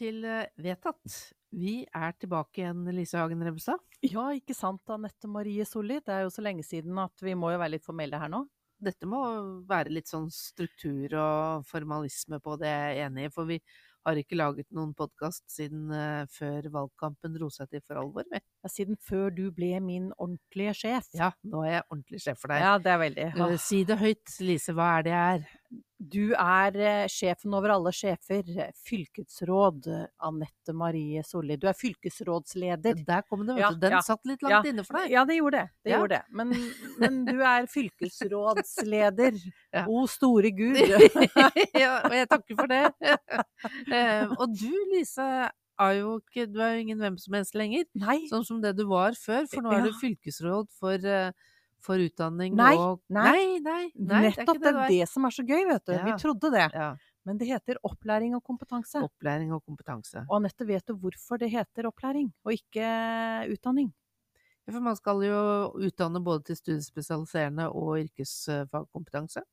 til eh, Vedtatt. Vi er tilbake igjen, Lise Hagen Rebstad. Ja, ikke sant, Anette Marie Solli. Det er jo så lenge siden at vi må jo være litt formelle her nå. Dette må være litt sånn struktur og formalisme på det jeg er enig i, for vi har ikke laget noen podkast siden eh, før valgkampen dro seg til for alvor. vi. Ja, siden før du ble min ordentlige sjef. Ja, nå er jeg ordentlig sjef for deg. Ja, det er veldig. Ja. Si det høyt, Lise. Hva er det jeg er? Du er eh, sjefen over alle sjefer. Fylkesråd Anette Marie Solli. Du er fylkesrådsleder. Der kom det, vet Ja, du. Den ja, satt litt ja. langt inne for deg. Ja, det gjorde det. det, Ja. gjorde det. Men, men du er fylkesrådsleder. Ja. O store gud. ja, og jeg takker for det. Eh, og du, Lise, er jo ikke Du er jo ingen hvem som helst lenger. Nei. Sånn som det du var før, for nå er du fylkesråd for, eh, for utdanning Nei, og nei. nei, nei, Nettopp det er det, det som er så gøy, vet du. Vi trodde det. Ja. Men det heter opplæring og kompetanse. Opplæring og kompetanse. Og Anette, vet du hvorfor det heter opplæring, og ikke utdanning? Ja, For man skal jo utdanne både til studiespesialiserende og yrkesfagkompetanse.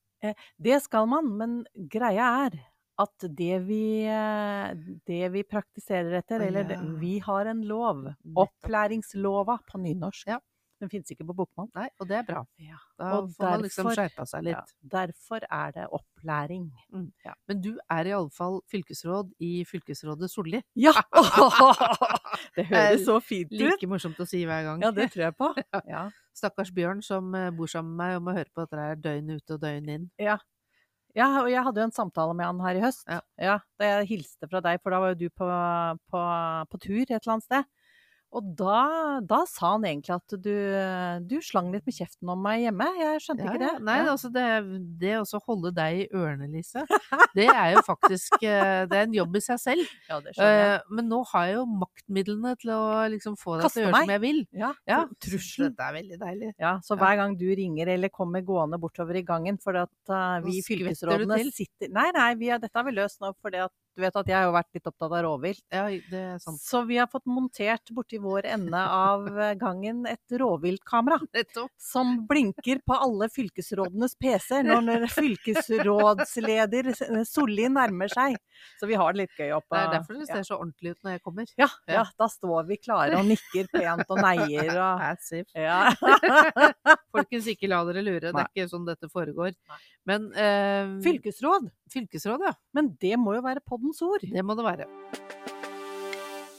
Det skal man, men greia er at det vi, eh, det vi praktiserer etter, eller ja. vi har en lov, opplæringslova på nynorsk. Ja. Den fins ikke på bokmål. Nei, og det er bra. Ja. Da Og får man liksom derfor- skjerpa seg litt. Ja, derfor er det opplæring. Mm. Ja. Men du er i alle fall fylkesråd i fylkesrådet Solli. Ja! det høres så fint ut! Like morsomt å si hver gang. Ja, det tror jeg på. Ja. Stakkars Bjørn som eh, bor sammen med meg og må høre på dette her døgn ut og døgn inn. Ja. ja, og jeg hadde jo en samtale med han her i høst. Ja. Da jeg hilste fra deg, for da var jo du på, på, på tur et eller annet sted. Og da, da sa han egentlig at du, du slang litt med kjeften om meg hjemme. Jeg skjønte Ja, ikke det. Nei, Ja. altså det, det å holde deg i ørene, Lise, det er jo faktisk eh, Det er en jobb i seg selv. Ja, det skjønner jeg. Eh, Men nå har jeg jo maktmidlene til å liksom få deg Kaste til å gjøre meg. som jeg vil. Ja, Ja, tr- trusselen. Dette er veldig deilig. Ja, så hver gang du ringer eller kommer gående bortover i gangen for at uh, vi fylkesrådene sitter Nei, nei, vi har, dette har vi løst nå fordi at du vet at jeg har vært litt opptatt av rovvilt. Ja, det sant. Så vi har fått montert borti vår ende av eh, gangen et rovviltkamera. Som blinker på alle fylkesrådenes PC-er når fylkesrådsleder Solli nærmer seg. Så vi har det litt gøy oppe. Det er derfor det ser så ordentlig ut når jeg kommer. Ja, Ja. da står vi klare og nikker pent og neier og ja. Folkens, ikke la dere lure. Det er ikke sånn dette foregår. Men eh, Fylkesråd. fylkesråd, ja. Men det må jo være poddens ord. Det må det være.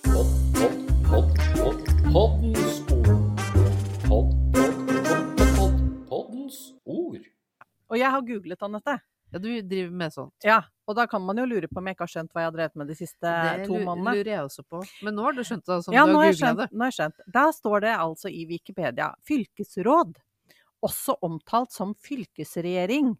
Pod, pod, pod, pod, poddens ord. Pod, pod, pod, pod, pod, poddens ord. Og jeg har googlet, Anette. Ja, du driver med sånt. Ja, og da kan man jo lure på om jeg ikke har skjønt hva jeg har drevet med de siste Det to månedene. Det lurer jeg også på. Men nå har du skjønt det, som Ja, du nå har har, jeg skjønt, det. nå har jeg skjønt. Da står det altså i Wikipedia fylkesråd, også omtalt som fylkesregjering,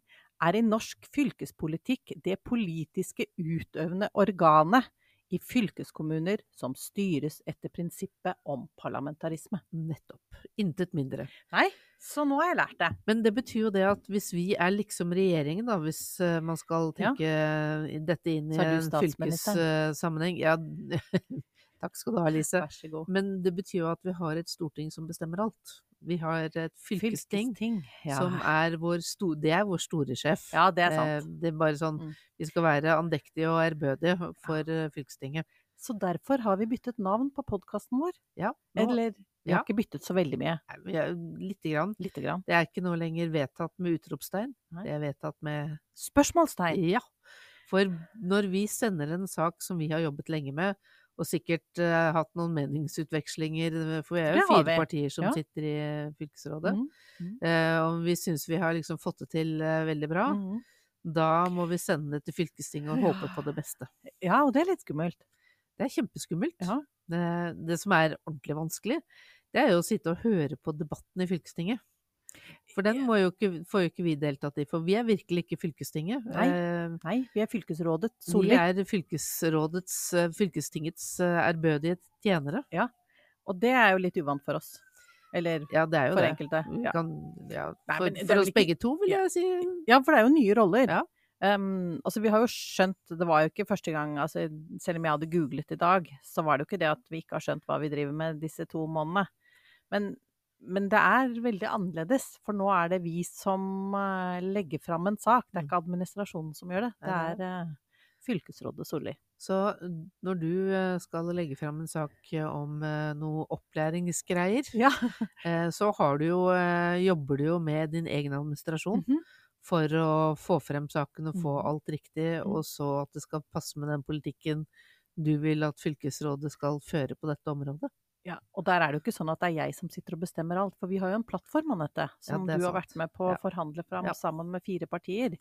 er i norsk fylkespolitikk det politiske utøvende organet i fylkeskommuner som styres etter prinsippet om parlamentarisme. Nettopp. Intet mindre. Nei, så nå har jeg lært det. Men det betyr jo det at hvis vi er liksom regjeringen, da, hvis eh, man skal tenke ja. dette inn i en fylkessammenheng Ja, takk skal du ha, Lise. Vær så god. Men det betyr jo at vi har et storting som bestemmer alt. Vi har et fylkesting, Fylkesting. Ja. som er vår sto Det er vår store sjef. ja, det er Eh, sant. Det er bare sånn Mm. Vi skal være andektige og ærbødige for eh, fylkestinget. Så derfor har vi byttet navn på podkasten vår. Ja, nå, Eller vi har Ja. ikke byttet så veldig mye. Er lite grann. Lite grann. Det er ikke noe lenger vedtatt med utropstegn. Det er vedtatt med Spørsmålstegn. Ja. For når vi sender en sak som vi har jobbet lenge med, og sikkert uh, hatt noen meningsutvekslinger, for vi er jo fire vi. partier som Ja. sitter i eh, fylkesrådet, Mm. Mm. Uh, og vi syns vi har liksom fått det til uh, veldig bra, Mm. da må vi sende det til fylkestinget og håpe på det beste. Ja, og det er litt skummelt. Det er kjempeskummelt. Ja. Det, det som er ordentlig vanskelig, det er jo å sitte og høre på debatten i fylkestinget. For den jo ikke, får jo ikke vi deltatt i, for vi er virkelig ikke fylkestinget. Nei. Eh, Nei, vi er fylkesrådet Vi er fylkesrådets, eh, fylkestingets eh, ærbødige tjenere. Og det er jo litt uvant for oss. Eller Ja, det er jo for det. enkelte. Ja. Kan, ja, Nei, for men for oss ikke- begge to, vil jeg si. ja, for det er jo nye roller. Ja. Um, altså, vi har jo skjønt Det var jo ikke første gang altså, Selv om jeg hadde googlet i dag, så var det jo ikke det at vi ikke har skjønt hva vi driver med disse to månedene. Men, men det er veldig annerledes, for nå er det vi som eh, legger fram en sak. Det er ikke administrasjonen som gjør det. Det er, eh, fylkesrådet Solli. Så når du eh, skal legge fram en sak om eh, noe opplæringsgreier, Ja. eh, så har du jo, eh, jobber du jo med din egen administrasjon Mhm. for å få frem saken og få Mhm. alt riktig, og så at det skal passe med den politikken du vil at fylkesrådet skal føre på dette området. Ja, og der er det jo ikke sånn at det er jeg som sitter og bestemmer alt, for vi har jo en plattform, Anette, som er du har sant. vært med på å Ja. forhandle fram Ja. sammen med fire partier.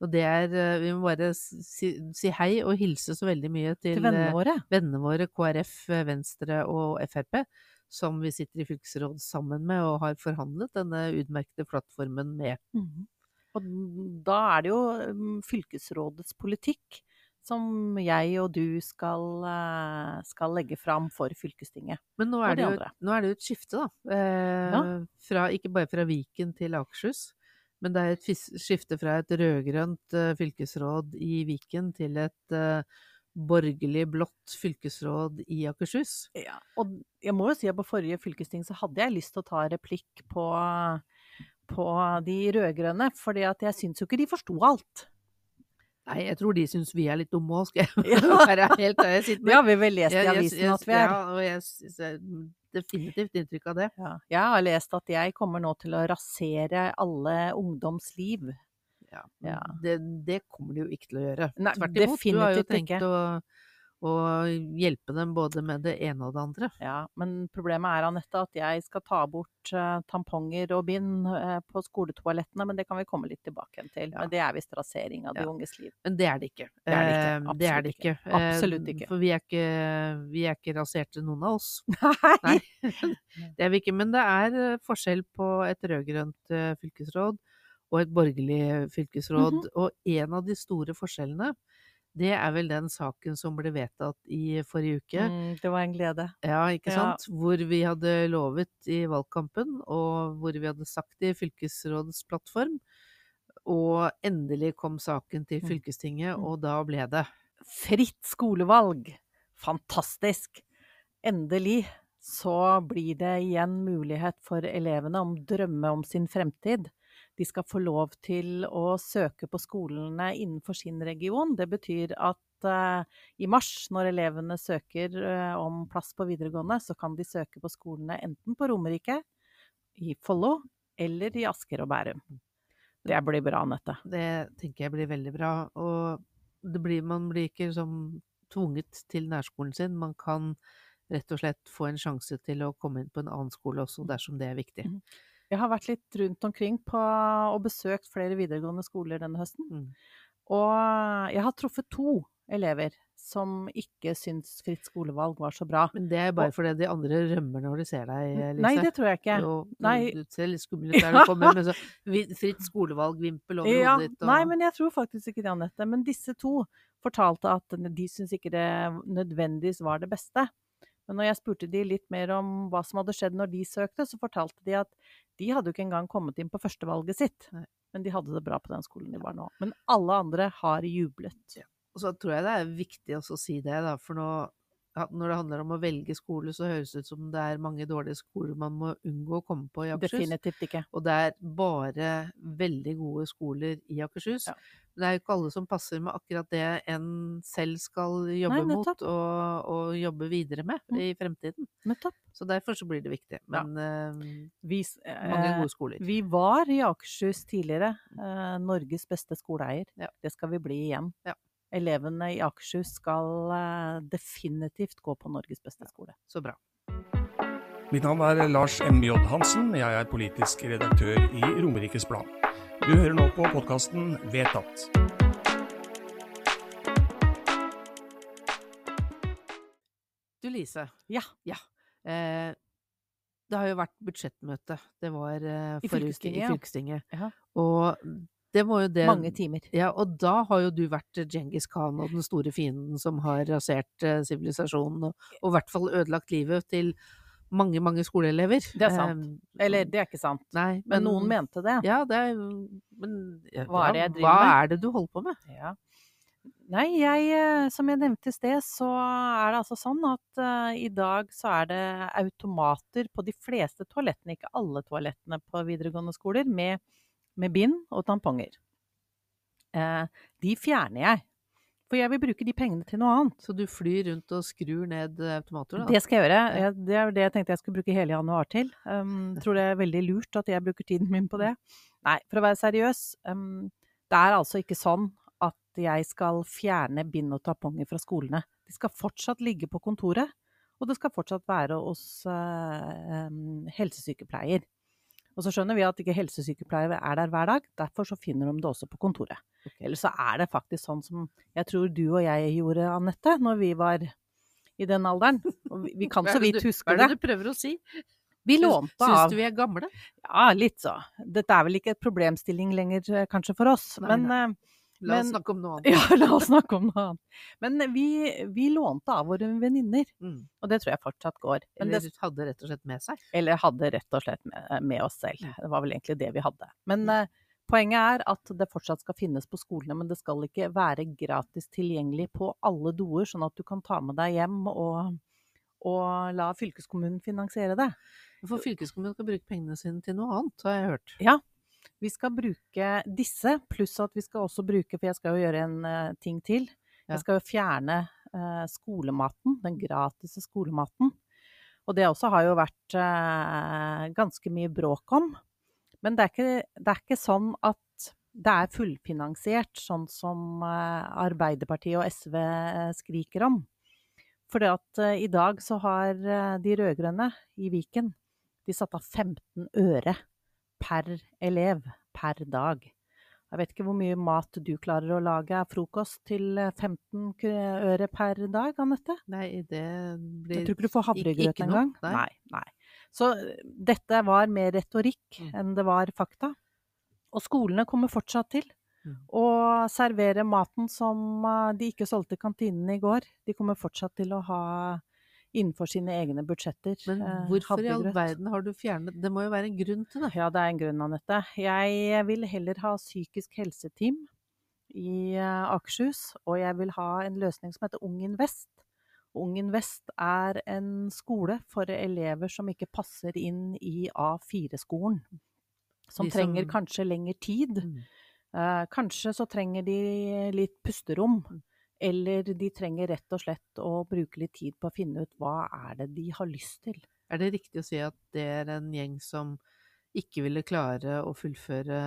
Og det er eh, Vi må bare si, si hei og hilse så veldig mye til, Til vennene eh, våre. vennene våre, KrF, eh, Venstre og Frp, som vi sitter i fylkesråd sammen med og har forhandlet denne utmerkede plattformen med. Mhm. Og da er det jo mm, fylkesrådets politikk som jeg og du skal, eh, skal legge fram for fylkestinget. Men nå er, det jo, nå er det jo et skifte, da. Eh, fra, ikke bare fra Viken til Akershus, men det er et skifte fra et rød-grønt eh, fylkesråd i Viken til et eh, borgerlig blått fylkesråd i Akershus. Ja, og jeg må jo si at på forrige fylkesting så hadde jeg lyst til å ta replikk på, på de rød-grønne, fordi at jeg syns jo ikke de forsto alt. Nei, jeg tror de syns vi er litt dumme òg, skal jeg Ja. være helt ærlig. sitte Det har vi vel lest i avisen at vi er. Ja, og jeg jeg- definitivt inntrykk av det. Ja. Jeg har lest at jeg kommer nå til å rasere alle ungdomsliv. Ja. Ja. Det, det kommer de jo ikke til å gjøre. Nei, Tvert imot, du har jo tenkt ikke. å, å hjelpe dem både med det ene og det andre. Ja, men problemet er, Anette, at jeg skal ta bort eh, tamponger og bind eh, på skoletoalettene, men det kan vi komme litt tilbake til. Ja. Men det er visst rasering av de Ja. unges liv. Men det er det ikke. Det er det ikke. Eh, Det er det Absolutt ikke. ikke. Absolutt ikke. For vi er ikke, vi er ikke raserte, noen av oss. Nei! Nei. Det er vi ikke. Men det er forskjell på et rød-grønt fylkesråd og et borgerlig fylkesråd. Mhm. Og en av de store forskjellene, det er vel den saken som ble vedtatt i forrige uke. Mm, det var en glede. Ja, ikke Ja. sant? Hvor vi hadde lovet i valgkampen, og hvor vi hadde sagt det i fylkesrådets plattform. Og endelig kom saken til Mm. fylkestinget, Mm. og da ble det. Fritt skolevalg. Fantastisk. Endelig så blir det igjen mulighet for elevene om drømme om sin fremtid. De skal få lov til å søke på skolene innenfor sin region. Det betyr at uh, i mars, når elevene søker uh, om plass på videregående, så kan de søke på skolene enten på Romerike, i Follo eller i Asker og Bærum. Det blir bra, Anette. Det tenker jeg blir veldig bra. Og det blir, man blir ikke liksom tvunget til nærskolen sin. Man kan rett og slett få en sjanse til å komme inn på en annen skole også, dersom det er viktig. Mhm. Jeg har vært litt rundt omkring på, og besøkt flere videregående skoler denne høsten. Mm. Og jeg har truffet to elever som ikke syns fritt skolevalg var så bra. Men det er bare fordi de andre rømmer når de ser deg, Lise. Nei, det tror jeg ikke. Jo. Du ser litt skummel ut der du kommer med så fritt skolevalg-vimpel over Ja, hodet ditt. Og... nei, men jeg tror faktisk ikke det, Anette. Men disse to fortalte at de syns ikke det nødvendigvis var det beste. Men når jeg spurte de litt mer om hva som hadde skjedd når de søkte, så fortalte de at de hadde jo ikke engang kommet inn på førstevalget sitt. Men de hadde det bra på den skolen de var nå. Men alle andre har jublet. Og så tror jeg det er viktig å si det, da, for nå, ja, når det handler om å velge skole, så høres det ut som det er mange dårlige skoler man må unngå å komme på i Akershus. Definitivt ikke. Og det er bare veldig gode skoler i Akershus. Ja. Det er jo ikke alle som passer med akkurat det en selv skal jobbe Nei, mot og, og jobbe videre med Mm. i fremtiden. Nettopp. Så derfor så blir det viktig. Men ja. Vi, s- mange eh, gode skoler. vi var i Akershus tidligere eh, Norges beste skoleeier. Ja. Det skal vi bli igjen. Ja. Elevene i Akershus skal eh, definitivt gå på Norges beste skole. Så bra. Mitt navn er Lars M.J. Hansen. Jeg er politisk redaktør i Romerikes Blad. Du hører nå på podkasten Vedtatt. Du Lise. Ja. Eh, det har jo vært budsjettmøte. Det var eh, I forrige uke i ja. fylkestinget. Ja. Og det var jo det Mange timer. Ja, og da har jo du vært Djengis Khan og den store fienden som har rasert eh, sivilisasjonen og, og i hvert fall ødelagt livet til mange, mange skoleelever. Det er sant. Eh, Eller, det er ikke sant. Nei, Men noen mente det. Ja, det er Men ja, Hva er det jeg driver hva er det du holder på med? Ja. Nei, jeg, eh, som jeg nevnte i sted, så er det altså sånn at uh, i dag så er det automater på de fleste toalettene, ikke alle toalettene på videregående skoler, med, med bind og tamponger. Eh, de fjerner jeg. For jeg vil bruke de pengene til noe annet. Så du flyr rundt og skrur ned automater, da? Det skal jeg gjøre. Det er det jeg tenkte jeg skulle bruke hele januar til. Um, tror det er veldig lurt at jeg bruker tiden min på det. Nei, for å være seriøs. Um, det er altså ikke sånn at jeg skal fjerne bind og tamponger fra skolene. De skal fortsatt ligge på kontoret, og det skal fortsatt være hos uh, um, helsesykepleier. Og så skjønner vi at ikke helsesykepleiere er der hver dag, derfor så finner de det også på kontoret. Eller så er det faktisk sånn som jeg tror du og jeg gjorde, Anette, når vi var i den alderen. Og vi, kan så vidt huske det. Hva er det. du prøver å si? Vi lånte lånte Syns av du vi er gamle? Ja, litt så. Dette er vel ikke et problemstilling lenger, eh, kanskje, for oss. Nei, men, nei. La oss Men- snakke om noe annet. ja, la oss snakke om noe annet. Men vi, vi lånte av våre venninner, Mm. og det tror jeg fortsatt går. Men Eller det, hadde rett og slett med seg. eller hadde rett og slett med, med oss selv. Det var vel egentlig det vi hadde. Men eh, poenget er at det fortsatt skal finnes på skolene, men det skal ikke være gratis tilgjengelig på alle doer, sånn at du kan ta med deg hjem og, og la fylkeskommunen finansiere det. For fylkeskommunen skal bruke pengene sine til noe annet, har jeg hørt. Vi skal bruke disse, pluss at vi skal også bruke, for jeg skal jo gjøre en uh, ting til. Jeg skal jo fjerne uh, skolematen, den gratis skolematen. Og det også har jo vært uh, ganske mye bråk om. Men det er, ikke, det er ikke sånn at det er fullfinansiert, sånn som Arbeiderpartiet og SV skriker om. For i dag så har de rød-grønne i Viken de satt av 15 øre per elev per dag. Jeg vet ikke hvor mye mat du klarer å lage av frokost til eh, 15 øre per dag, Anette? Nei, det blir Jeg tror ikke du får havregrøt engang. nei. Nei, nei. Så eh, dette var mer retorikk Mm. enn det var fakta. Og skolene kommer fortsatt til Mm. å servere maten som eh, de ikke solgte i kantinene i går. De kommer fortsatt til å ha innenfor sine egne budsjetter. Men eh, hvorfor i all verden har du fjernet Det må jo være en grunn til det. Ja, det er en grunn, Anette. Jeg vil heller ha psykisk helseteam i eh, Akershus, og jeg vil ha en løsning som heter Ung Invest. Ung Invest er en skole for elever som ikke passer inn i A4-skolen. Som som- trenger kanskje lengre tid. Mm. Eh, kanskje så trenger de litt pusterom. Eller de trenger rett og slett å bruke litt tid på å finne ut hva er det de har lyst til. Er det riktig å si at det er en gjeng som ikke ville klare å fullføre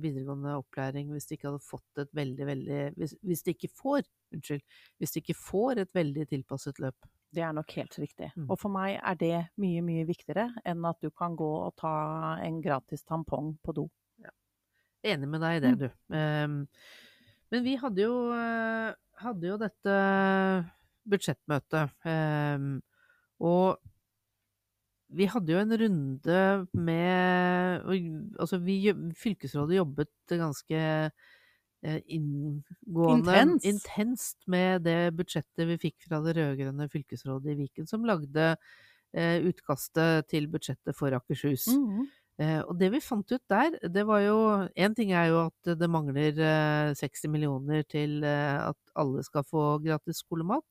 videregående opplæring hvis de ikke hadde fått et veldig, veldig Hvis, hvis de ikke får, unnskyld, hvis de ikke får et veldig tilpasset løp? Det er nok helt riktig. Mm. Og for meg er det mye, mye viktigere enn at du kan gå og ta en gratis tampong på do. Enig med deg i det, Mm. du. Ehm, men vi hadde jo, eh, hadde jo dette budsjettmøtet, ehm, og vi hadde jo en runde med Altså, vi, fylkesrådet jobbet ganske eh, inngående Intens. intenst med det budsjettet vi fikk fra det rød-grønne fylkesrådet i Viken, som lagde eh, utkastet til budsjettet for Akershus. Mm. Eh, og det vi fant ut der, det var jo Én ting er jo at det mangler eh, 60 millioner til eh, at alle skal få gratis skolemat.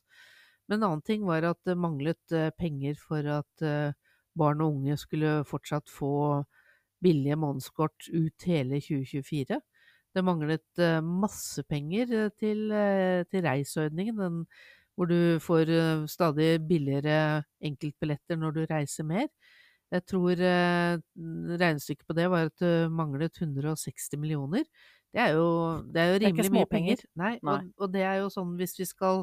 Men en annen ting var at det manglet eh, penger for at eh, barn og unge skulle fortsatt få billige månedskort ut hele 2024. Det manglet eh, masse penger eh, til, eh, til reisordningen, den hvor du får eh, stadig billigere enkeltbilletter når du reiser mer. Jeg tror eh, regnestykket på det var at det manglet 160 millioner. Det er jo, det er jo Det er rimelig mye penger. Nei, Nei. Og, og det er jo sånn hvis vi skal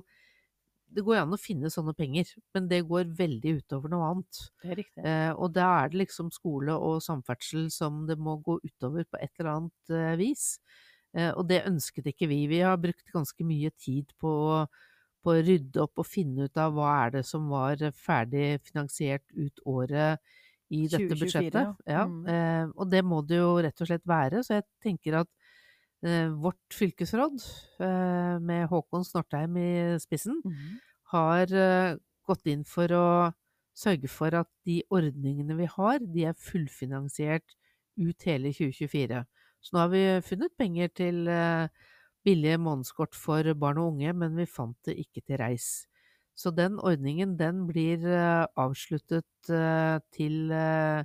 Det går an å finne sånne penger, men det går veldig utover noe annet. Det er riktig. Eh, og da er det liksom skole og samferdsel som det må gå utover på et eller annet eh, vis. Eh, og det ønsket ikke vi. Vi har brukt ganske mye tid på, på å rydde opp og finne ut av hva er det som var ferdig finansiert ut året i dette 2024, budsjettet. ja. Mm. eh, og det må det jo rett og slett være. Så jeg tenker at eh, vårt fylkesråd, eh, med Håkon Snortheim i spissen, mm. har eh, gått inn for å sørge for at de ordningene vi har, de er fullfinansiert ut hele 2024. Så nå har vi funnet penger til eh, billige månedskort for barn og unge, men vi fant det ikke til reis. Så den ordningen, den blir eh, avsluttet eh, til eh,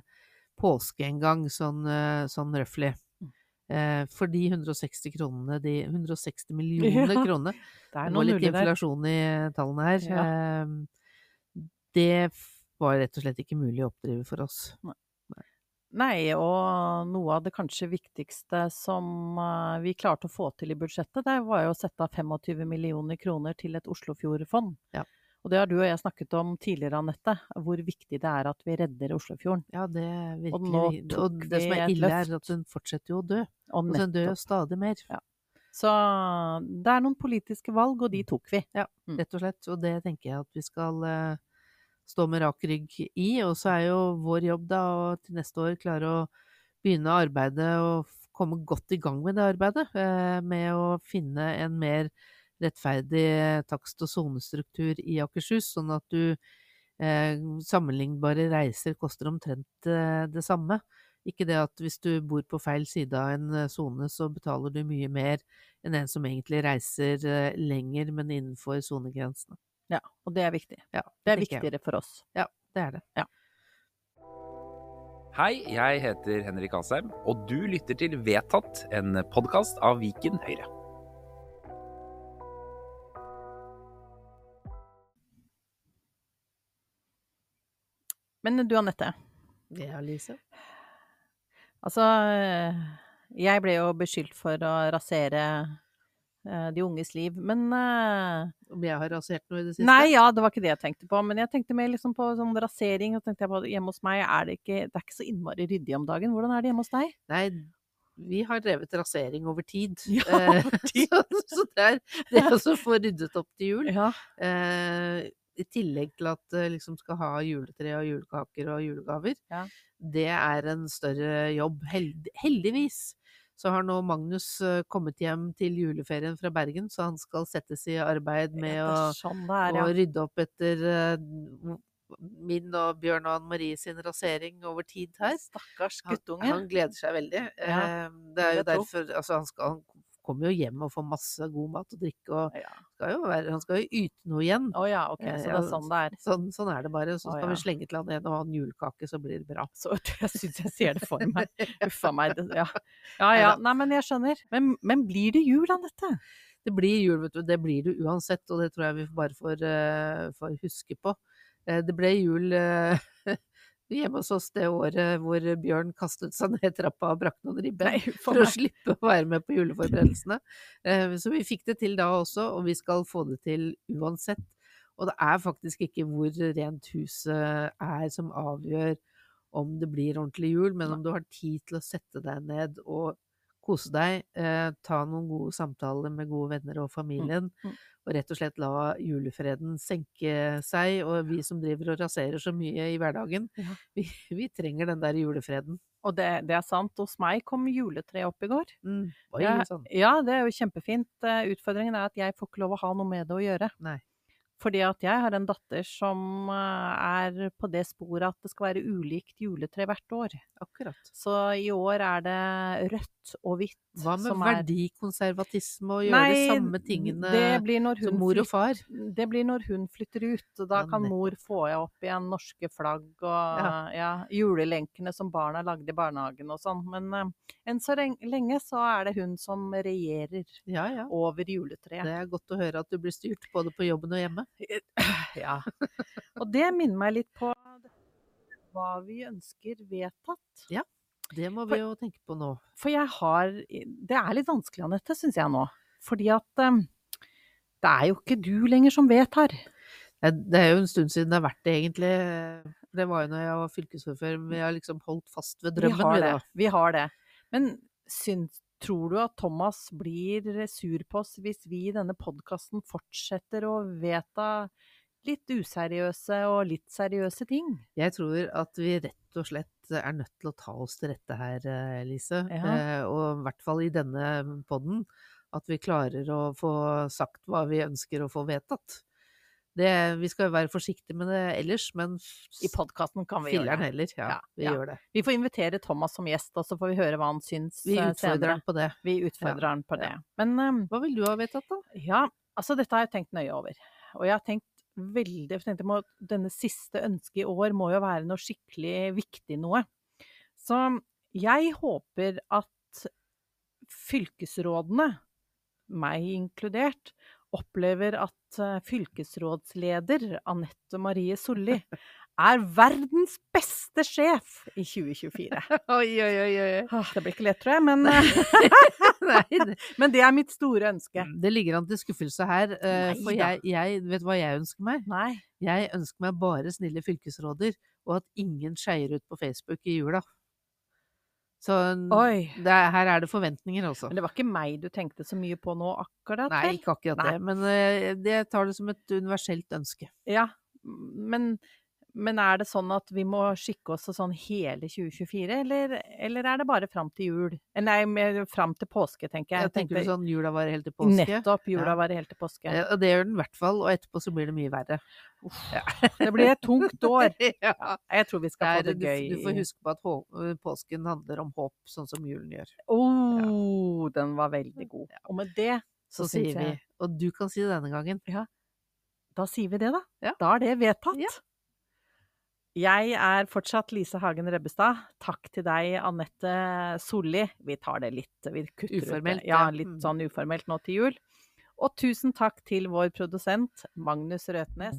påske en gang, sånn, sånn røftlig. For de 160 kronene, de 160 millioner Ja, kronene Det er noe litt inflasjon der. i tallene her. Ja. Det var rett og slett ikke mulig å oppdrive for oss. Nei, og noe av det kanskje viktigste som vi klarte å få til i budsjettet, det var jo å sette av 25 millioner kroner til et Oslofjordfond. Ja. Og det har du og jeg snakket om tidligere, Anette, hvor viktig det er at vi redder Oslofjorden. Ja, det er virkelig nå tok Og det som er ille, er at hun fortsetter jo å dø. Og hun dør jo stadig mer. Så det er noen politiske valg, og de tok vi. Ja, rett og slett. Og det tenker jeg at vi skal eh, stå med rak rygg i. Og så er jo vår jobb da å til neste år klare å begynne arbeidet og komme godt i gang med det arbeidet. eh, med å finne en mer rettferdig takst- og sonestruktur i Akershus, sånn at du eh, Sammenlignbare reiser koster omtrent eh, det samme. Ikke det at hvis du bor på feil side av en eh, sone, så betaler du mye mer enn en som egentlig reiser eh, lenger, men innenfor sonegrensene. Ja, og det er viktig. Ja, Det er jeg. viktigere for oss. Ja, det er det. Hei, jeg heter Henrik Asheim, og du lytter til Vedtatt, en podkast av Viken Høyre. Men du Anette, Ja, Lise. altså eh, Jeg ble jo beskyldt for å rasere eh, de unges liv, men eh, Om jeg har rasert noe i det siste? Nei, ja, det var ikke det jeg tenkte på. Men jeg tenkte mer liksom på sånn rasering. Og så tenkte jeg på hjemme hos meg er det ikke, det er ikke så innmari ryddig om dagen. Hvordan er det hjemme hos deg? Nei, vi har drevet rasering over tid. Ja, over tid. så, så det er det er også få ryddet opp til jul. Ja. Eh, I tillegg til at du liksom skal ha juletre og julekaker og julegaver. Ja. Det er en større jobb. Held, heldigvis så har nå Magnus eh, kommet hjem til juleferien fra Bergen, så han skal settes i arbeid med å sånn er, ja. rydde opp etter eh, min og Bjørn og Anne Marie sin rasering over tid her. Stakkars Han, guttunge. han gleder seg veldig. Ja, Eh, det er jo derfor altså han, skal, han kommer jo hjem og får masse god mat og drikke, og Ja. skal jo være, han skal jo yte noe igjen. Å ja, ok. Eh, Så det er sånn det er. Sånn, sånn er det bare. Så skal ja. vi slenge til han en og annen julekake, så blir det bra. Så jeg syns jeg ser det for meg. Uffa meg. det- Ja. ja ja. Nei, men jeg skjønner. Men, men blir det jul, Anette? Det blir jul, vet du. Det blir det uansett, og det tror jeg vi bare får, eh, får huske på. Eh, det ble jul hjemme hos oss det året hvor Bjørn kastet seg ned trappa og brakk noen uffa for å slippe å være med på juleforberedelsene. Eh, Så vi fikk det til da også, og vi skal få det til uansett. Og det er faktisk ikke hvor rent huset er som avgjør om det blir ordentlig jul, men om du har tid til å sette deg ned og kose deg, eh, ta noen gode samtaler med gode venner og familien, mm. og rett og slett la julefreden senke seg. Og vi som driver og raserer så mye i hverdagen, Ja. vi, vi trenger den der julefreden. Og det, det er sant. Hos meg kom juletreet opp i går. Mm. Oi, Ja, sånn. ja, det er jo kjempefint. Eh, Utfordringen er at jeg får ikke lov å ha noe med det å gjøre. Nei. Fordi at jeg har en datter som eh, er på det sporet at det skal være ulikt juletre hvert år. Akkurat. Så i år er det rødt og hvitt. Hva med er- verdikonservatisme og gjøre de samme tingene som mor og far? Det blir når hun flytter ut. og Da kan mor få opp igjen norske flagg og Ja. ja, julelenkene som barna lagde i barnehagen og sånn. Men uh, enn så lenge så er det hun som regjerer Ja, ja. over juletreet. Det er godt å høre at du blir styrt både på jobben og hjemme. Ja. Og det minner meg litt på hva vi ønsker vedtatt. Det må vi jo tenke på nå. For jeg har Det er litt vanskelig, Anette, syns jeg nå. Fordi at um, det er jo ikke du lenger som vedtar. Det er- Det er jo en stund siden det har vært det, egentlig. Det var jo når jeg var fylkesordfører, vi har liksom holdt fast ved drømmen, vi har det. da. Vi har det. Men syns, tror du at Thomas blir sur på oss hvis vi i denne podkasten fortsetter å vedta litt useriøse og litt seriøse ting? Jeg tror at vi rett og slett er nødt til å ta oss til rette her, eh, Lise. Ja. Eh, Og i hvert fall i denne podden. At vi klarer å få sagt hva vi ønsker å få vedtatt. Det, vi skal jo være forsiktige med det ellers, men I podkasten kan vi gjøre det. heller. Ja, Ja, vi ja. gjør det. Vi får invitere Thomas som gjest, og så får vi høre hva han syns Vi eh, utfordrer senere. han på det. Vi utfordrer han på det. Men um, Hva vil du ha vedtatt, da? Ja, altså dette har jeg tenkt nøye over. Og jeg har tenkt veldig jeg tenkte må, Denne siste ønsket i år må jo være noe skikkelig viktig noe. Så jeg håper at fylkesrådene, meg inkludert, opplever at eh, fylkesrådsleder Anette Marie Solli er verdens beste sjef i 2024. Oi, oi, oi, oi. Det blir ikke lett, tror jeg, men, men det er mitt store ønske. det ligger an til skuffelse her. eh, For jeg, jeg Vet hva jeg ønsker meg? Nei. Jeg ønsker meg bare snille fylkesråder, og at ingen skeier ut på Facebook i jula. Så det er, her er det forventninger, også. Men det var ikke meg du tenkte så mye på nå akkurat, Nei, ikke akkurat Nei. det. Men uh, det tar det som et universelt ønske. Ja, men, men er det sånn at vi må skikke oss sånn hele 2024, eller, eller er det bare fram til jul? Eh, Nei, fram til påske, tenker jeg. Jeg tenker du sånn jula varer helt til påske? Nettopp, jula Ja. varer helt til påske. Ja, Og det gjør den i hvert fall, og etterpå så blir det mye verre. Det blir et tungt år. ja. Jeg tror vi skal få det gøy. du får huske på at hå- påsken handler om håp, sånn som julen gjør. Oh, den var veldig god. Og med det, Så, Så sier vi, jeg- og du kan si det denne gangen. da sier vi det, da. Ja. Da er det vedtatt. Jeg er fortsatt Lise Hagen Rebbestad. Takk til deg, Anette Solli. Vi tar det litt vi kutter ut det. Uformelt, Ja, ja. litt Mm. sånn uformelt nå til jul. Og tusen takk til vår produsent Magnus Røtnes.